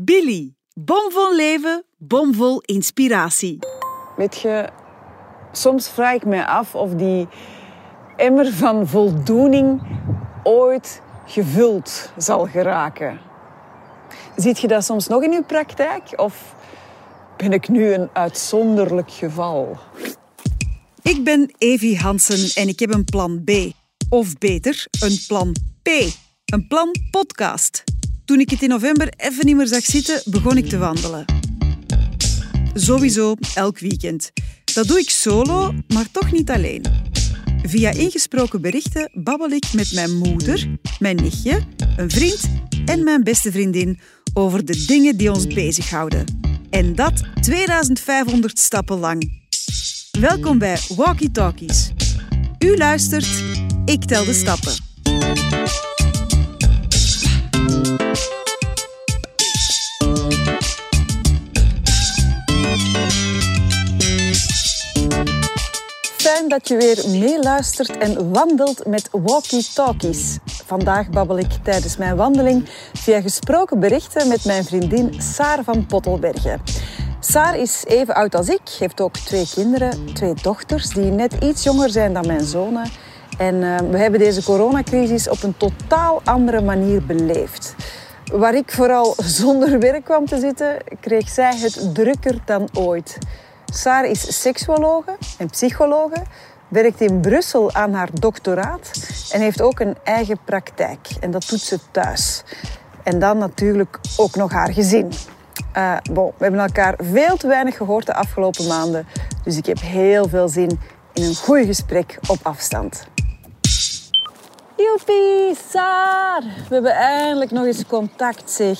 Billy, bomvol leven, bomvol inspiratie. Weet je, soms vraag ik me af of die emmer van voldoening ooit gevuld zal geraken. Ziet je dat soms nog in uw praktijk? Of ben ik nu een uitzonderlijk geval? Ik ben Evie Hansen en ik heb een plan B. Of beter, een plan P. Een plan podcast. Toen ik het in november even niet meer zag zitten, begon ik te wandelen. Sowieso elk weekend. Dat doe ik solo, maar toch niet alleen. Via ingesproken berichten babbel ik met mijn moeder, mijn nichtje, een vriend en mijn beste vriendin over de dingen die ons bezighouden. En dat 2500 stappen lang. Welkom bij Walkie Talkies. U luistert, ik tel de stappen. Dat je weer meeluistert en wandelt met Walkie Talkies. Vandaag babbel ik tijdens mijn wandeling via gesproken berichten met mijn vriendin Saar van Pottelbergen. Saar is even oud als ik, heeft ook twee kinderen, twee dochters die net iets jonger zijn dan mijn zonen. En uh, we hebben deze coronacrisis op een totaal andere manier beleefd. Waar ik vooral zonder werk kwam te zitten, kreeg zij het drukker dan ooit. Saar is seksuologe en psychologe, werkt in Brussel aan haar doctoraat en heeft ook een eigen praktijk. En dat doet ze thuis. En dan natuurlijk ook nog haar gezin. Bon, we hebben elkaar veel te weinig gehoord de afgelopen maanden. Dus ik heb heel veel zin in een goed gesprek op afstand. Joepie, Saar! We hebben eindelijk nog eens contact, zeg.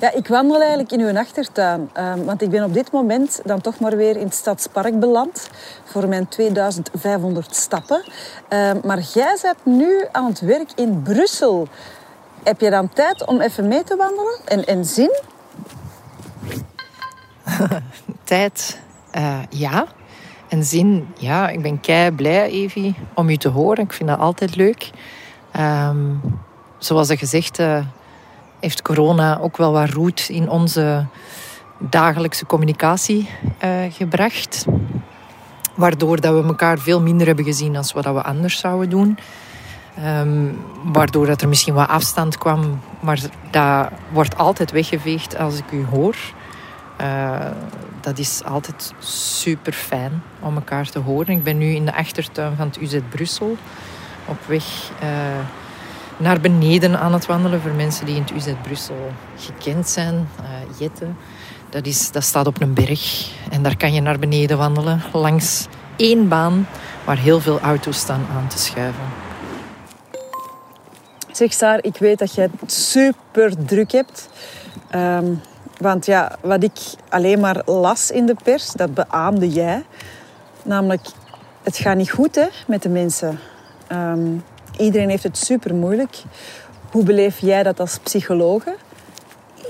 Ja, ik wandel eigenlijk in uw achtertuin. Um, want ik ben op dit moment dan toch maar weer in het Stadspark beland. Voor mijn 2500 stappen. Um, maar jij bent nu aan het werk in Brussel. Heb je dan tijd om even mee te wandelen? En, en zin? tijd, uh, ja. En zin, ja. Ik ben kei blij, Evie, om u te horen. Ik vind dat altijd leuk. Um, zoals gezegd... Uh, heeft corona ook wel wat roet in onze dagelijkse communicatie uh, gebracht. Waardoor dat we elkaar veel minder hebben gezien dan wat we anders zouden doen. Um, waardoor dat er misschien wat afstand kwam. Maar dat wordt altijd weggeveegd als ik u hoor. Uh, dat is altijd super fijn om elkaar te horen. Ik ben nu in de achtertuin van het UZ Brussel. Op weg... Uh, naar beneden aan het wandelen. Voor mensen die in het UZ Brussel gekend zijn. Uh, Jette, dat, is, dat staat op een berg. En daar kan je naar beneden wandelen. Langs één baan waar heel veel auto's staan aan te schuiven. Zeg Saar, ik weet dat jij het super druk hebt. Um, want ja, wat ik alleen maar las in de pers, dat beaamde jij. Namelijk, het gaat niet goed hè, met de mensen. Um, Iedereen heeft het super moeilijk. Hoe beleef jij dat als psychologe?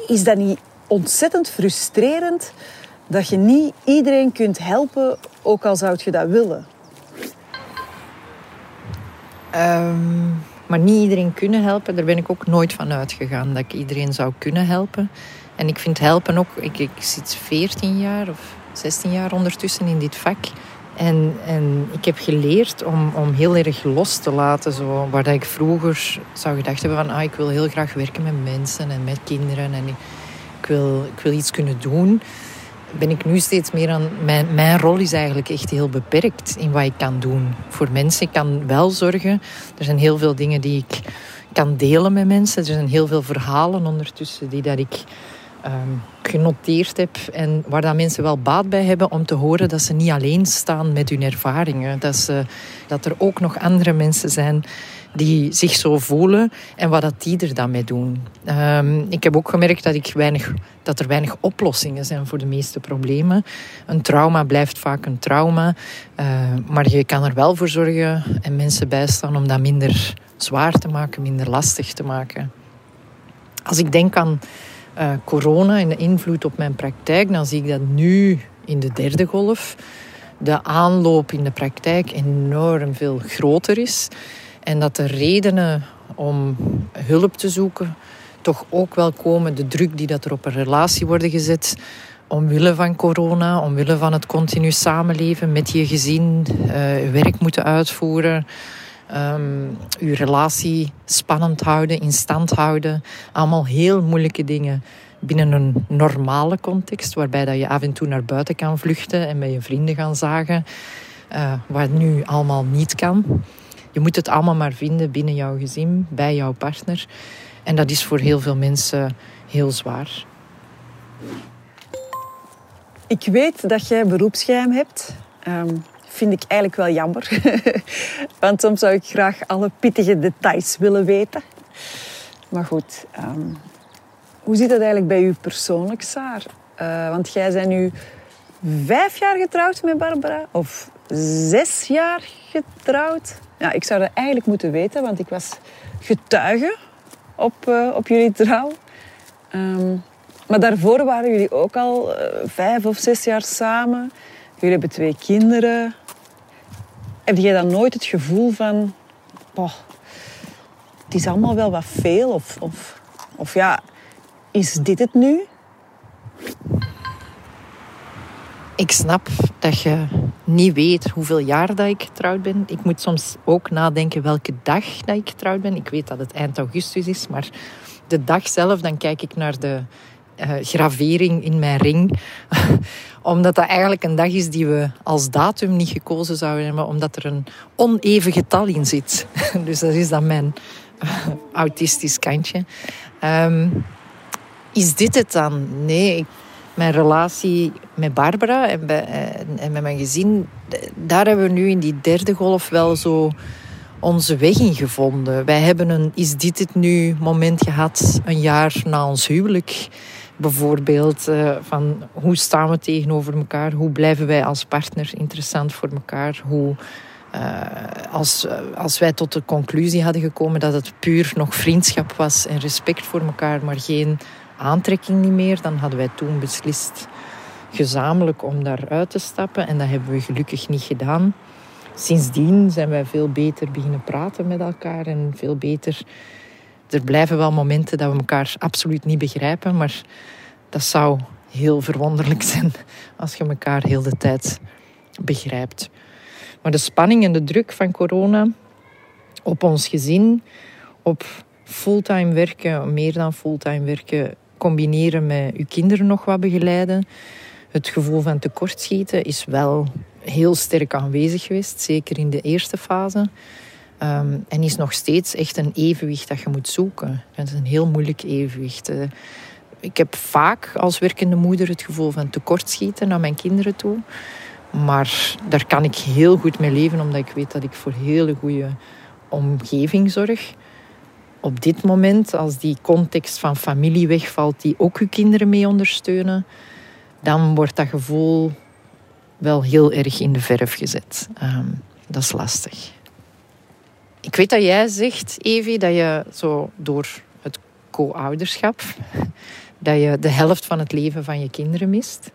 Is dat niet ontzettend frustrerend dat je niet iedereen kunt helpen, ook al zou je dat willen? Um, maar niet iedereen kunnen helpen, daar ben ik ook nooit van uitgegaan dat ik iedereen zou kunnen helpen. En ik vind helpen ook, ik, ik zit 14 jaar of 16 jaar ondertussen in dit vak. En, en ik heb geleerd om, om heel erg los te laten. Zo, waar dat ik vroeger zou gedacht hebben van... Ah, ik wil heel graag werken met mensen en met kinderen. En ik, ik, wil, ik wil iets kunnen doen. Ben ik nu steeds meer aan... Mijn, mijn rol is eigenlijk echt heel beperkt in wat ik kan doen. Voor mensen, ik kan wel zorgen. Er zijn heel veel dingen die ik kan delen met mensen. Er zijn heel veel verhalen ondertussen die dat ik um, genoteerd heb en waar dat mensen wel baat bij hebben om te horen dat ze niet alleen staan met hun ervaringen. Dat, ze, dat er ook nog andere mensen zijn die zich zo voelen en wat dat die er dan mee doen. Um, ik heb ook gemerkt dat, ik weinig, dat er weinig oplossingen zijn voor de meeste problemen. Een trauma blijft vaak een trauma, uh, maar je kan er wel voor zorgen en mensen bijstaan om dat minder zwaar te maken, minder lastig te maken. Als ik denk aan uh, corona en de invloed op mijn praktijk, dan zie ik dat nu in de derde golf de aanloop in de praktijk enorm veel groter is. En dat de redenen om hulp te zoeken toch ook wel komen de druk die dat er op een relatie wordt gezet omwille van corona, omwille van het continu samenleven met je gezin, uh, werk moeten uitvoeren, um, je relatie spannend houden, in stand houden. Allemaal heel moeilijke dingen binnen een normale context, waarbij dat je af en toe naar buiten kan vluchten en met je vrienden gaan zagen, uh, wat nu allemaal niet kan. Je moet het allemaal maar vinden binnen jouw gezin, bij jouw partner. En dat is voor heel veel mensen heel zwaar. Ik weet dat jij beroepsgeheim hebt. Um, vind ik eigenlijk wel jammer. Want soms zou ik graag alle pittige details willen weten. Maar goed, um, hoe zit het eigenlijk bij u persoonlijk, Saar? Uh, want jij bent nu vijf jaar getrouwd met Barbara. Of zes jaar getrouwd. Ja, ik zou dat eigenlijk moeten weten, want ik was getuige op, uh, op jullie trouw. Um, maar daarvoor waren jullie ook al uh, vijf of zes jaar samen. Jullie hebben twee kinderen. Heb jij dan nooit het gevoel van... Boah, het is allemaal wel wat veel? Of, of, of ja, is dit het nu? Ik snap dat je niet weet hoeveel jaar dat ik getrouwd ben. Ik moet soms ook nadenken welke dag dat ik getrouwd ben. Ik weet dat het eind augustus is, maar de dag zelf, dan kijk ik naar de uh, gravering in mijn ring. omdat dat eigenlijk een dag is die we als datum niet gekozen zouden hebben, omdat er een oneven getal in zit. dus dat is dan mijn uh, autistisch kantje. Um, is dit het dan? Nee, mijn relatie met Barbara en, en, met mijn gezin, daar hebben we nu in die derde golf wel zo onze weg in gevonden. Wij hebben een is dit het nu moment gehad, een jaar na ons huwelijk. Bijvoorbeeld uh, van hoe staan we tegenover elkaar? Hoe blijven wij als partner interessant voor elkaar? Hoe, uh, als, als wij tot de conclusie hadden gekomen dat het puur nog vriendschap was en respect voor elkaar, maar geen aantrekking niet meer, dan hadden wij toen beslist gezamenlijk om daaruit te stappen. En dat hebben we gelukkig niet gedaan. Sindsdien zijn wij veel beter beginnen praten met elkaar en veel beter. Er blijven wel momenten dat we elkaar absoluut niet begrijpen, maar dat zou heel verwonderlijk zijn als je elkaar heel de tijd begrijpt. Maar de spanning en de druk van corona op ons gezin, op fulltime werken, meer dan fulltime werken, combineren met je kinderen nog wat begeleiden. Het gevoel van tekortschieten is wel heel sterk aanwezig geweest, zeker in de eerste fase. Um, en is nog steeds echt een evenwicht dat je moet zoeken. Het is een heel moeilijk evenwicht. Uh, ik heb vaak als werkende moeder het gevoel van tekortschieten naar mijn kinderen toe. Maar daar kan ik heel goed mee leven, omdat ik weet dat ik voor hele goede omgeving zorg. Op dit moment, als die context van familie wegvalt, die ook uw kinderen mee ondersteunen, dan wordt dat gevoel wel heel erg in de verf gezet. Um, dat is lastig. Ik weet dat jij zegt, Evie, dat je zo door het co-ouderschap, dat je de helft van het leven van je kinderen mist.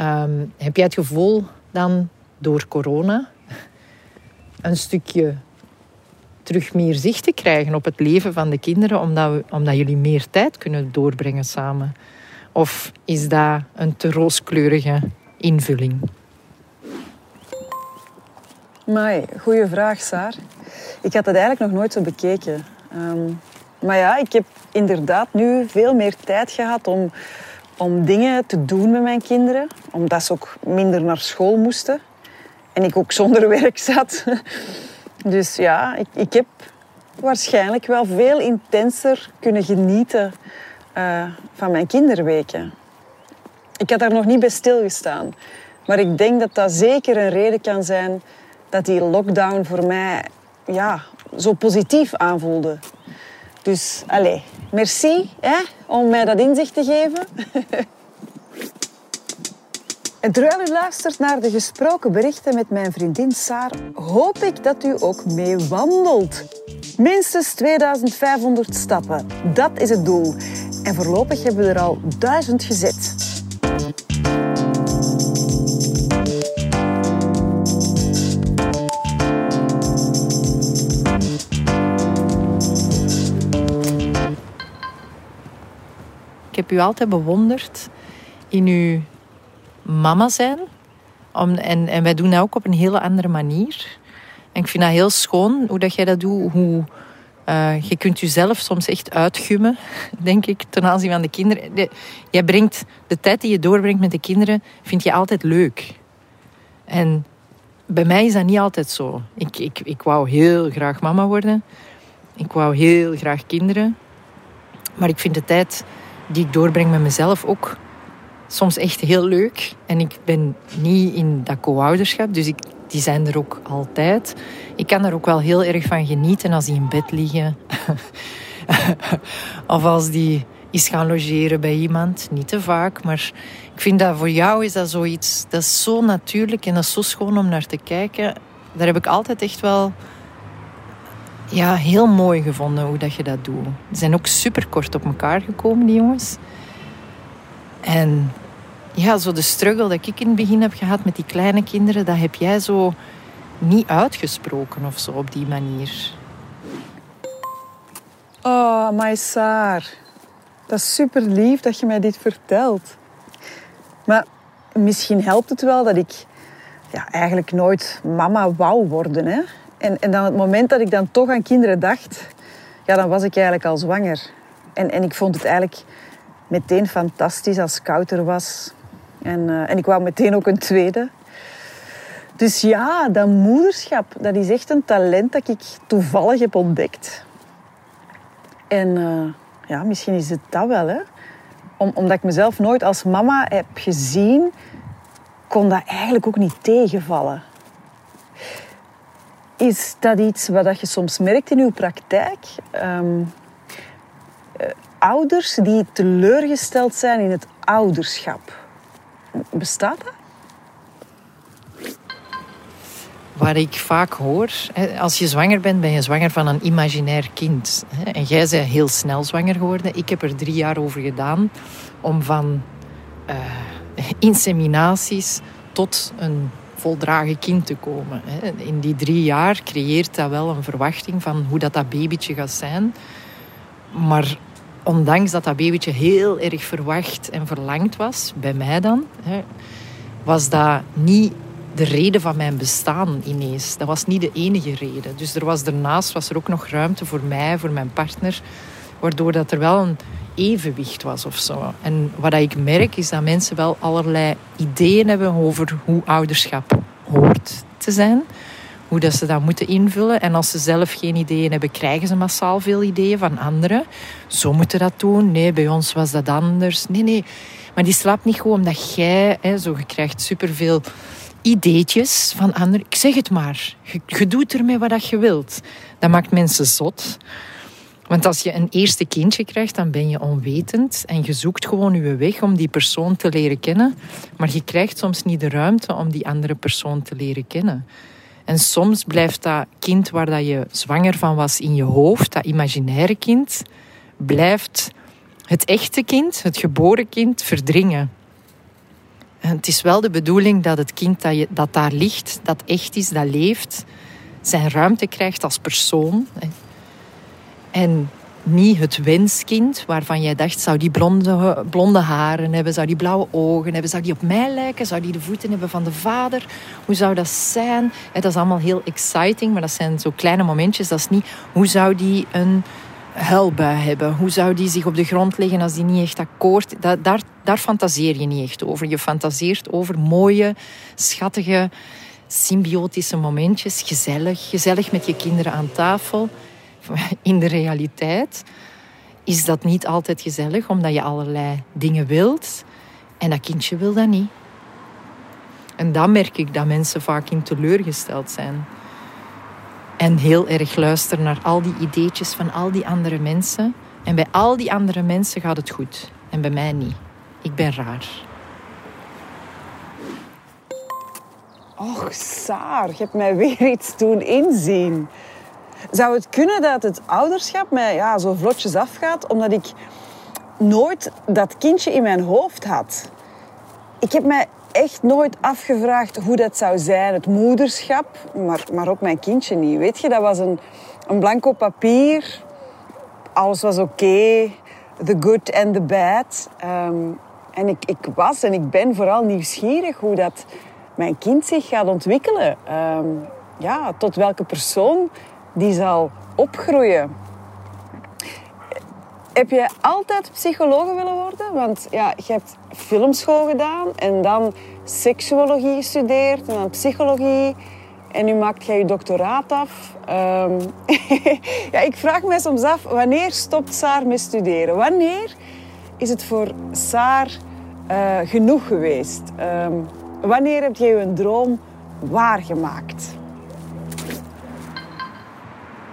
Um, heb jij het gevoel dan door corona een stukje terug meer zicht te krijgen op het leven van de kinderen, omdat, we, omdat jullie meer tijd kunnen doorbrengen samen? Of is dat een te rooskleurige invulling? Mai, goede vraag, Saar. Ik had het eigenlijk nog nooit zo bekeken. Um, maar ja, ik heb inderdaad nu veel meer tijd gehad om, om dingen te doen met mijn kinderen. Omdat ze ook minder naar school moesten. En ik ook zonder werk zat. Dus ja, ik, ik heb waarschijnlijk wel veel intenser kunnen genieten uh, van mijn kinderweken. Ik had daar nog niet bij stilgestaan. Maar ik denk dat dat zeker een reden kan zijn dat die lockdown voor mij ja, zo positief aanvoelde. Dus, allez, merci hè, om mij dat inzicht te geven. En terwijl u luistert naar de gesproken berichten met mijn vriendin Saar, hoop ik dat u ook mee wandelt. Minstens 2500 stappen, dat is het doel. En voorlopig hebben we er al 1000 gezet. Heb u altijd bewonderd in uw mama zijn. Om, en, en wij doen dat ook op een hele andere manier. En ik vind dat heel schoon hoe dat jij dat doet. Hoe, uh, je kunt jezelf soms echt uitgummen, denk ik, ten aanzien van de kinderen. De, jij brengt de tijd die je doorbrengt met de kinderen, vind je altijd leuk. En bij mij is dat niet altijd zo. Ik, ik, ik wou heel graag mama worden. Ik wou heel graag kinderen. Maar ik vind de tijd die ik doorbreng met mezelf ook soms echt heel leuk. En ik ben niet in dat co-ouderschap, dus ik, die zijn er ook altijd. Ik kan er ook wel heel erg van genieten als die in bed liggen. of als die is gaan logeren bij iemand. Niet te vaak, maar ik vind dat voor jou is dat zoiets... Dat is zo natuurlijk en dat is zo schoon om naar te kijken. Daar heb ik altijd echt wel... Ja, heel mooi gevonden hoe dat je dat doet. Ze zijn ook super kort op elkaar gekomen, die jongens. En ja, zo de struggle dat ik in het begin heb gehad met die kleine kinderen, dat heb jij zo niet uitgesproken of zo op die manier. Oh, my Saar. Dat is super lief dat je mij dit vertelt. Maar misschien helpt het wel dat ik ja, eigenlijk nooit mama wou worden. Hè? En, en dan het moment dat ik dan toch aan kinderen dacht, ja, dan was ik eigenlijk al zwanger. En, en ik vond het eigenlijk meteen fantastisch als ik er was. En, uh, en ik wou meteen ook een tweede. Dus ja, dat moederschap, dat is echt een talent dat ik toevallig heb ontdekt. En uh, ja, misschien is het dat wel, hè. Om, omdat ik mezelf nooit als mama heb gezien, kon dat eigenlijk ook niet tegenvallen. Is dat iets wat je soms merkt in uw praktijk? Um, ouders die teleurgesteld zijn in het ouderschap. Bestaat dat? Waar ik vaak hoor, als je zwanger bent, ben je zwanger van een imaginair kind. En jij bent heel snel zwanger geworden. Ik heb er drie jaar over gedaan om van uh, inseminaties tot een voldragen kind te komen. In die drie jaar creëert dat wel een verwachting van hoe dat, dat babytje gaat zijn. Maar ondanks dat dat babytje heel erg verwacht en verlangd was, bij mij dan, was dat niet de reden van mijn bestaan ineens. Dat was niet de enige reden. Dus er was daarnaast was er ook nog ruimte voor mij, voor mijn partner, waardoor dat er wel een evenwicht was of zo. En wat ik merk is dat mensen wel allerlei ideeën hebben over hoe ouderschap hoort te zijn hoe dat ze dat moeten invullen. En als ze zelf geen ideeën hebben, krijgen ze massaal veel ideeën van anderen. Zo moeten dat doen. Nee, bij ons was dat anders. Nee, nee. Maar die slaapt niet gewoon omdat jij, hè, zo, je krijgt superveel ideetjes van anderen. Ik zeg het maar. Je, je doet ermee wat je wilt. Dat maakt mensen zot. Want als je een eerste kindje krijgt, dan ben je onwetend en je zoekt gewoon je weg om die persoon te leren kennen. Maar je krijgt soms niet de ruimte om die andere persoon te leren kennen. En soms blijft dat kind waar dat je zwanger van was in je hoofd, dat imaginaire kind, blijft het echte kind, het geboren kind, verdringen. En het is wel de bedoeling dat het kind dat, je, dat daar ligt, dat echt is, dat leeft, zijn ruimte krijgt als persoon. En niet het wenskind waarvan jij dacht, zou die blonde, blonde haren hebben, zou die blauwe ogen hebben, zou die op mij lijken, zou die de voeten hebben van de vader, hoe zou dat zijn? Dat is allemaal heel exciting, maar dat zijn zo kleine momentjes, dat is niet, hoe zou die een huilbui hebben, hoe zou die zich op de grond leggen als die niet echt akkoord, dat, daar, daar fantaseer je niet echt over. Je fantaseert over mooie, schattige, symbiotische momentjes, gezellig, gezellig met je kinderen aan tafel in de realiteit is dat niet altijd gezellig, omdat je allerlei dingen wilt. En dat kindje wil dat niet. En dan merk ik dat mensen vaak in teleurgesteld zijn. En heel erg luisteren naar al die ideetjes van al die andere mensen. En bij al die andere mensen gaat het goed. En bij mij niet. Ik ben raar. Och, Saar, je hebt mij weer iets doen inzien. Zou het kunnen dat het ouderschap mij ja, zo vlotjes afgaat omdat ik nooit dat kindje in mijn hoofd had? Ik heb mij echt nooit afgevraagd hoe dat zou zijn, het moederschap, maar, maar ook mijn kindje niet. Weet je, dat was een, een blanco papier. Alles was oké. the good and the bad. Ehm, en ik, ik was en ik ben vooral nieuwsgierig hoe dat mijn kind zich gaat ontwikkelen. Ehm, ja, tot welke persoon die zal opgroeien. Heb jij altijd psycholoog willen worden? Want ja, je hebt filmschool gedaan en dan seksuologie gestudeerd en dan psychologie. En nu maakt jij je doctoraat af. Um, ja, ik vraag me soms af, wanneer stopt Saar met studeren? Wanneer is het voor Saar uh, genoeg geweest? Um, wanneer heb jij je droom waargemaakt?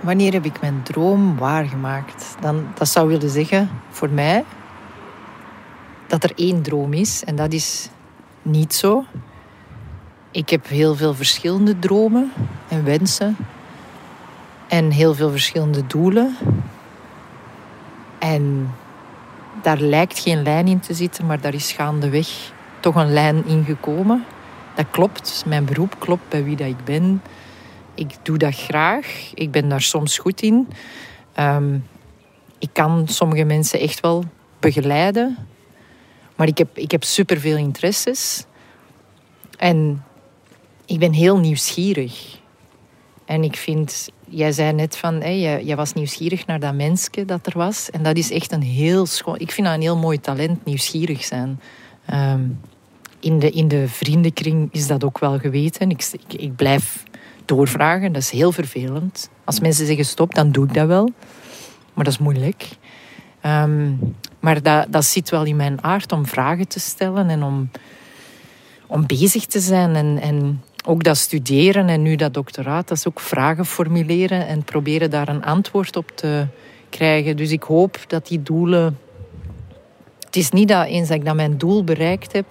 Wanneer heb ik mijn droom waargemaakt? Dan, dat zou willen zeggen, voor mij, dat er één droom is. En dat is niet zo. Ik heb heel veel verschillende dromen en wensen. En heel veel verschillende doelen. En daar lijkt geen lijn in te zitten, maar daar is gaandeweg toch een lijn in gekomen. Dat klopt, mijn beroep klopt bij wie dat ik ben. Ik doe dat graag. Ik ben daar soms goed in. Um, ik kan sommige mensen echt wel begeleiden. Maar ik heb, ik heb superveel interesses. En ik ben heel nieuwsgierig. En ik vind, jij zei net van, jij, was nieuwsgierig naar dat mensje dat er was. En dat is echt een heel schoon, ik vind dat een heel mooi talent, nieuwsgierig zijn. Um, in, de, in de vriendenkring is dat ook wel geweten. Ik, ik blijf doorvragen, dat is heel vervelend. Als mensen zeggen stop, dan doe ik dat wel. Maar dat is moeilijk. Um, maar dat, dat zit wel in mijn aard om vragen te stellen en om, om bezig te zijn. En, en ook dat studeren en nu dat doctoraat, dat is ook vragen formuleren en proberen daar een antwoord op te krijgen. Dus ik hoop dat die doelen. Het is niet dat eens dat ik dat mijn doel bereikt heb,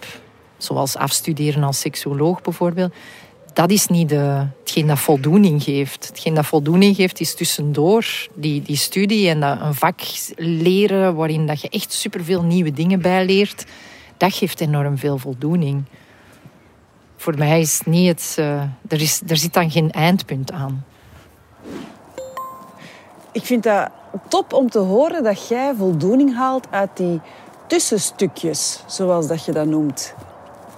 zoals afstuderen als seksuoloog bijvoorbeeld, dat is niet de, hetgeen dat voldoening geeft. Hetgeen dat voldoening geeft is tussendoor die, die studie en dat een vak leren waarin dat je echt superveel nieuwe dingen bijleert. Dat geeft enorm veel voldoening. Voor mij is niet het... Uh, er, is, er zit dan geen eindpunt aan. Ik vind dat top om te horen dat jij voldoening haalt uit die tussenstukjes, zoals dat je dat noemt.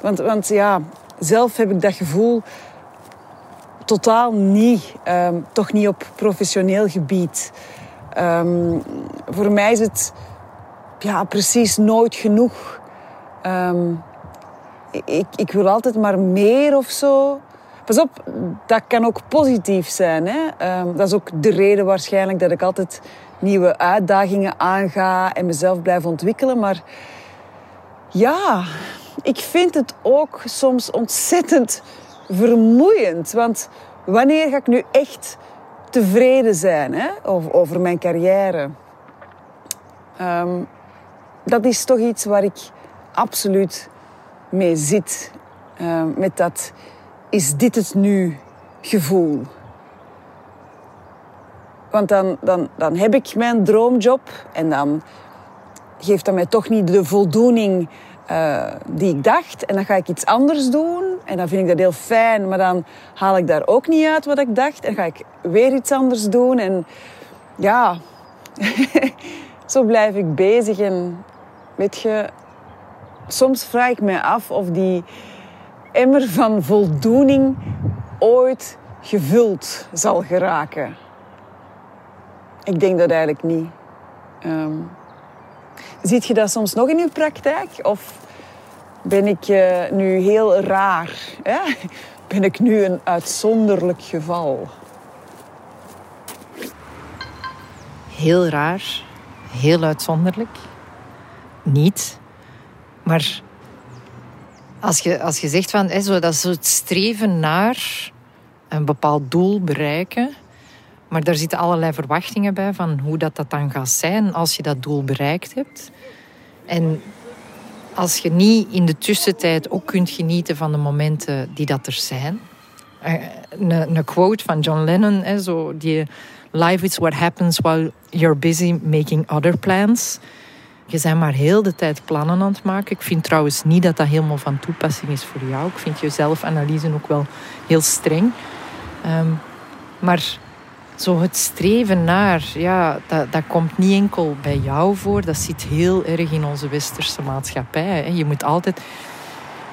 Want, want ja, zelf heb ik dat gevoel totaal niet. Um, toch niet op professioneel gebied. Um, voor mij is het ja, precies nooit genoeg. Um, ik, ik wil altijd maar meer of zo. Pas op, dat kan ook positief zijn. Hè? dat is ook de reden waarschijnlijk dat ik altijd nieuwe uitdagingen aanga en mezelf blijf ontwikkelen. Maar ja, ik vind het ook soms ontzettend vermoeiend. Want wanneer ga ik nu echt tevreden zijn hè? Over, over mijn carrière? Um, dat is toch iets waar ik absoluut mee zit. Um, met dat, is dit het nu gevoel? Want dan, dan, dan heb ik mijn droomjob en dan geeft dat mij toch niet de voldoening uh, die ik dacht. En dan ga ik iets anders doen. En dan vind ik dat heel fijn. Maar dan haal ik daar ook niet uit wat ik dacht. En ga ik weer iets anders doen. En ja, zo blijf ik bezig. En weet je, soms vraag ik me af of die emmer van voldoening ooit gevuld zal geraken. Ik denk dat eigenlijk niet. Um, Ziet je dat soms nog in uw praktijk? Of ben ik uh, nu heel raar? Ben ik nu een uitzonderlijk geval? Heel raar, heel uitzonderlijk. Niet. Maar als je, als je zegt van, hè, zo, dat is het streven naar een bepaald doel bereiken. Maar daar zitten allerlei verwachtingen bij van hoe dat, dat dan gaat zijn als je dat doel bereikt hebt. En als je niet in de tussentijd ook kunt genieten van de momenten die dat er zijn. Eh, een, een quote van John Lennon, hè, zo die Life is what happens while you're busy making other plans. Je bent maar heel de tijd plannen aan het maken. Ik vind trouwens niet dat dat helemaal van toepassing is voor jou. Ik vind je zelfanalyse ook wel heel streng. Um, maar zo het streven naar, ja, dat, dat komt niet enkel bij jou voor. Dat zit heel erg in onze westerse maatschappij. Je moet altijd,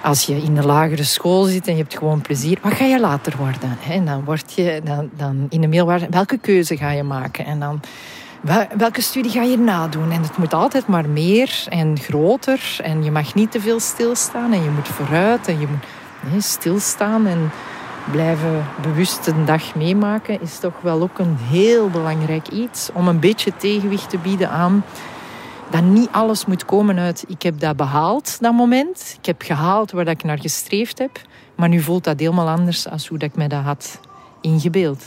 als je in de lagere school zit en je hebt gewoon plezier, wat ga je later worden? En dan word je dan, dan in de welke keuze ga je maken? En dan welke studie ga je nadoen? En het moet altijd maar meer en groter. En je mag niet te veel stilstaan. En je moet vooruit. En je moet stilstaan en blijven bewust een dag meemaken. Is toch wel ook een heel belangrijk iets. Om een beetje tegenwicht te bieden aan dat niet alles moet komen uit... Ik heb dat behaald, dat moment. Ik heb gehaald waar ik naar gestreefd heb. Maar nu voelt dat helemaal anders dan hoe ik me dat had ingebeeld.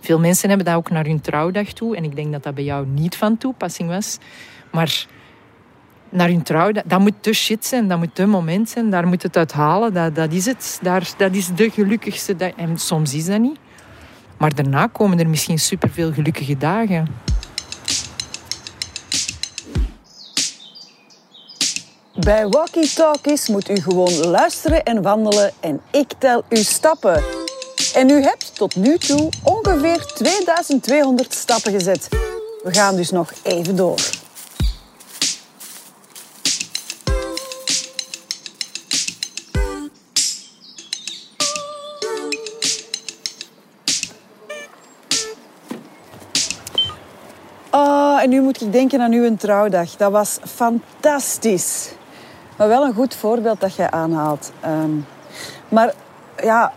Veel mensen hebben dat ook naar hun trouwdag toe. En ik denk dat dat bij jou niet van toepassing was. Maar naar hun trouwdag, dat moet de shit zijn. Dat moet de moment zijn. Daar moet het uit halen. Dat, dat is het. Daar, dat is de gelukkigste dag. En soms is dat niet. Maar daarna komen er misschien superveel gelukkige dagen. Bij Walkie Talkies moet u gewoon luisteren en wandelen en ik tel uw stappen. En u hebt tot nu toe ongeveer 2200 stappen gezet. We gaan dus nog even door. Oh, en nu moet ik denken aan uw trouwdag. Dat was fantastisch. Maar wel een goed voorbeeld dat jij aanhaalt. Ehm, maar ja,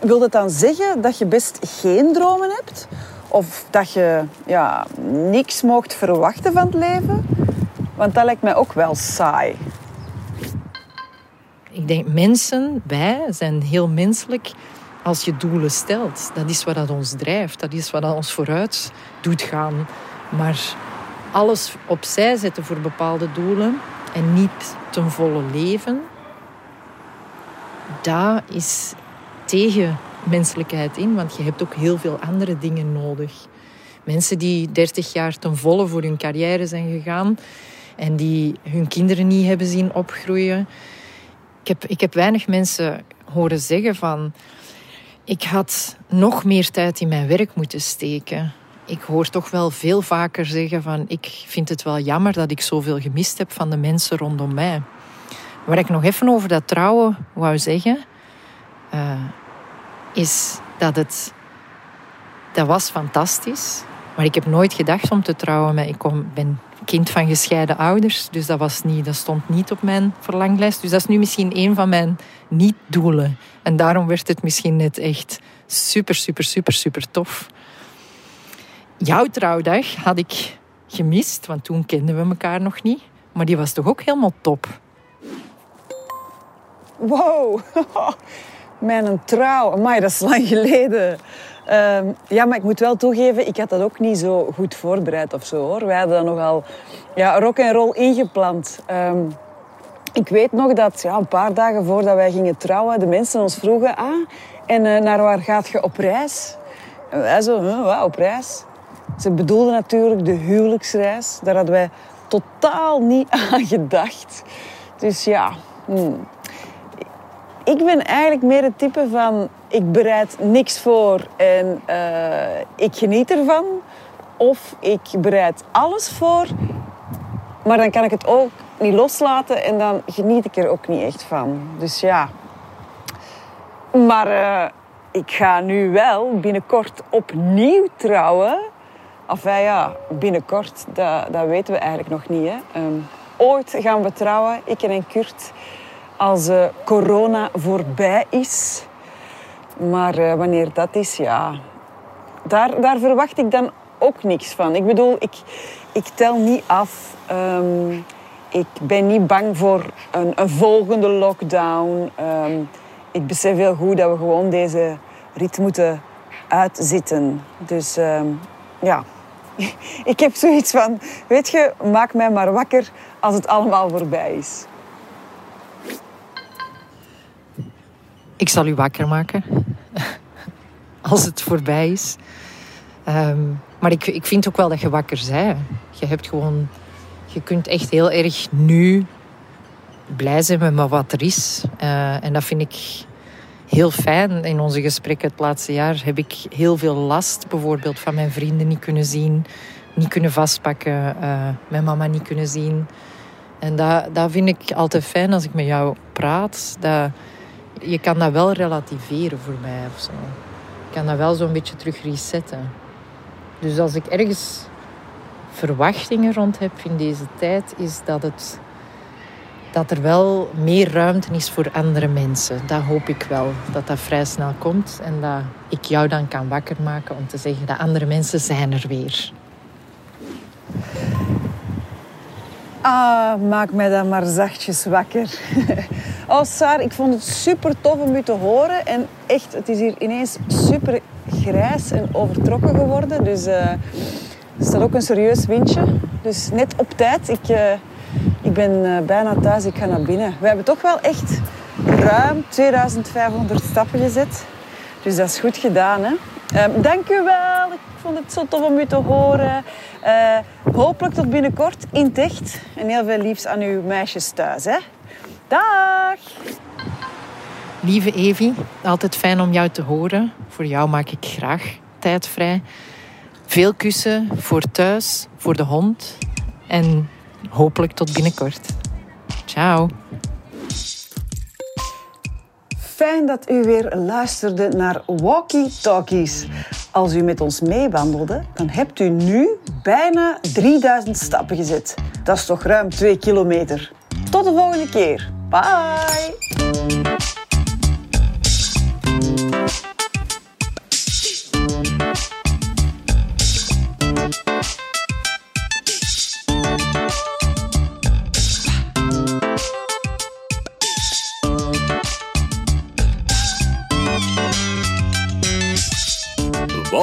wil dat dan zeggen dat je best geen dromen hebt? Of dat je ja, niks mocht verwachten van het leven? Want dat lijkt mij ook wel saai. Ik denk mensen, wij, zijn heel menselijk als je doelen stelt. Dat is wat dat ons drijft. Dat is wat dat ons vooruit doet gaan. Maar alles opzij zetten voor bepaalde doelen en niet ten volle leven, dat is tegen menselijkheid in, want je hebt ook heel veel andere dingen nodig. Mensen die 30 jaar ten volle voor hun carrière zijn gegaan en die hun kinderen niet hebben zien opgroeien. Ik heb, ik heb weinig mensen horen zeggen van ik had nog meer tijd in mijn werk moeten steken. Ik hoor toch wel veel vaker zeggen van ik vind het wel jammer dat ik zoveel gemist heb van de mensen rondom mij. Waar ik nog even over dat trouwen wou zeggen. Uh, is dat het... Dat was fantastisch. Maar ik heb nooit gedacht om te trouwen. Ik kom, ben kind van gescheiden ouders. Dus dat, was niet, dat stond niet op mijn verlanglijst. Dus dat is nu misschien een van mijn niet-doelen. En daarom werd het misschien net echt super, super, super, super tof. Jouw trouwdag had ik gemist, want toen kenden we elkaar nog niet. Maar die was toch ook helemaal top? Wow, Mijn trouw, maar dat is lang geleden. Ehm, ja, maar ik moet wel toegeven, ik had dat ook niet zo goed voorbereid of zo hoor. Wij hadden dat nogal ja, rock en roll ingepland. Um, ik weet nog dat ja, een paar dagen voordat wij gingen trouwen, de mensen ons vroegen: ah, en uh, naar waar gaat je op reis? En wij zo, huh, op reis? Ze bedoelden natuurlijk de huwelijksreis. Daar hadden wij totaal niet aan gedacht. Dus ja, hmm ik ben eigenlijk meer het type van ik bereid niks voor en uh, ik geniet ervan. Of ik bereid alles voor, maar dan kan ik het ook niet loslaten en dan geniet ik er ook niet echt van. Dus ja. Maar uh, ik ga nu wel binnenkort opnieuw trouwen. Enfin ja, binnenkort, dat, dat weten we eigenlijk nog niet. Hè. Um, ooit gaan we trouwen, ik en Kurt als uh, corona voorbij is. Maar uh, wanneer dat is, ja, daar, daar verwacht ik dan ook niks van. Ik bedoel, ik, ik tel niet af. Um, ik ben niet bang voor een, een volgende lockdown. Um, ik besef heel goed dat we gewoon deze rit moeten uitzitten. Dus ja, ik heb zoiets van, weet je, maak mij maar wakker als het allemaal voorbij is. Ik zal u wakker maken. Als het voorbij is. Ehm, maar ik, ik vind ook wel dat je wakker bent. Je hebt gewoon... Je kunt echt heel erg nu blij zijn met wat er is. Uh, en dat vind ik heel fijn. In onze gesprekken het laatste jaar heb ik heel veel last, bijvoorbeeld van mijn vrienden niet kunnen zien, niet kunnen vastpakken, uh, mijn mama niet kunnen zien. En dat, dat vind ik altijd fijn als ik met jou praat. Dat, je kan dat wel relativeren voor mij of zo. Ik kan dat wel zo'n beetje terug resetten. Dus als ik ergens verwachtingen rond heb in deze tijd, is dat, het, dat er wel meer ruimte is voor andere mensen. Dat hoop ik wel, dat dat vrij snel komt en dat ik jou dan kan wakker maken om te zeggen dat andere mensen zijn er weer. Ah, maak mij dan maar zachtjes wakker. oh, Saar, ik vond het super tof om u te horen. En echt, het is hier ineens super grijs en overtrokken geworden. Dus uh, er staat ook een serieus windje. Dus net op tijd. Ik, ik ben uh, bijna thuis, ik ga naar binnen. We hebben toch wel echt ruim 2500 stappen gezet. Dus dat is goed gedaan, hè? Wel. Ik vond het zo tof om u te horen. Uh, hopelijk tot binnenkort in het echt. En heel veel liefs aan uw meisjes thuis. Hè? Dag! Lieve Evie, altijd fijn om jou te horen. Voor jou maak ik graag tijd vrij. Veel kussen voor thuis, voor de hond. En hopelijk tot binnenkort. Ciao. Fijn dat u weer luisterde naar Walkie Talkies. Als u met ons meewandelde, dan hebt u nu bijna 3000 stappen gezet. Dat is toch ruim 2 kilometer. Tot de volgende keer. Bye!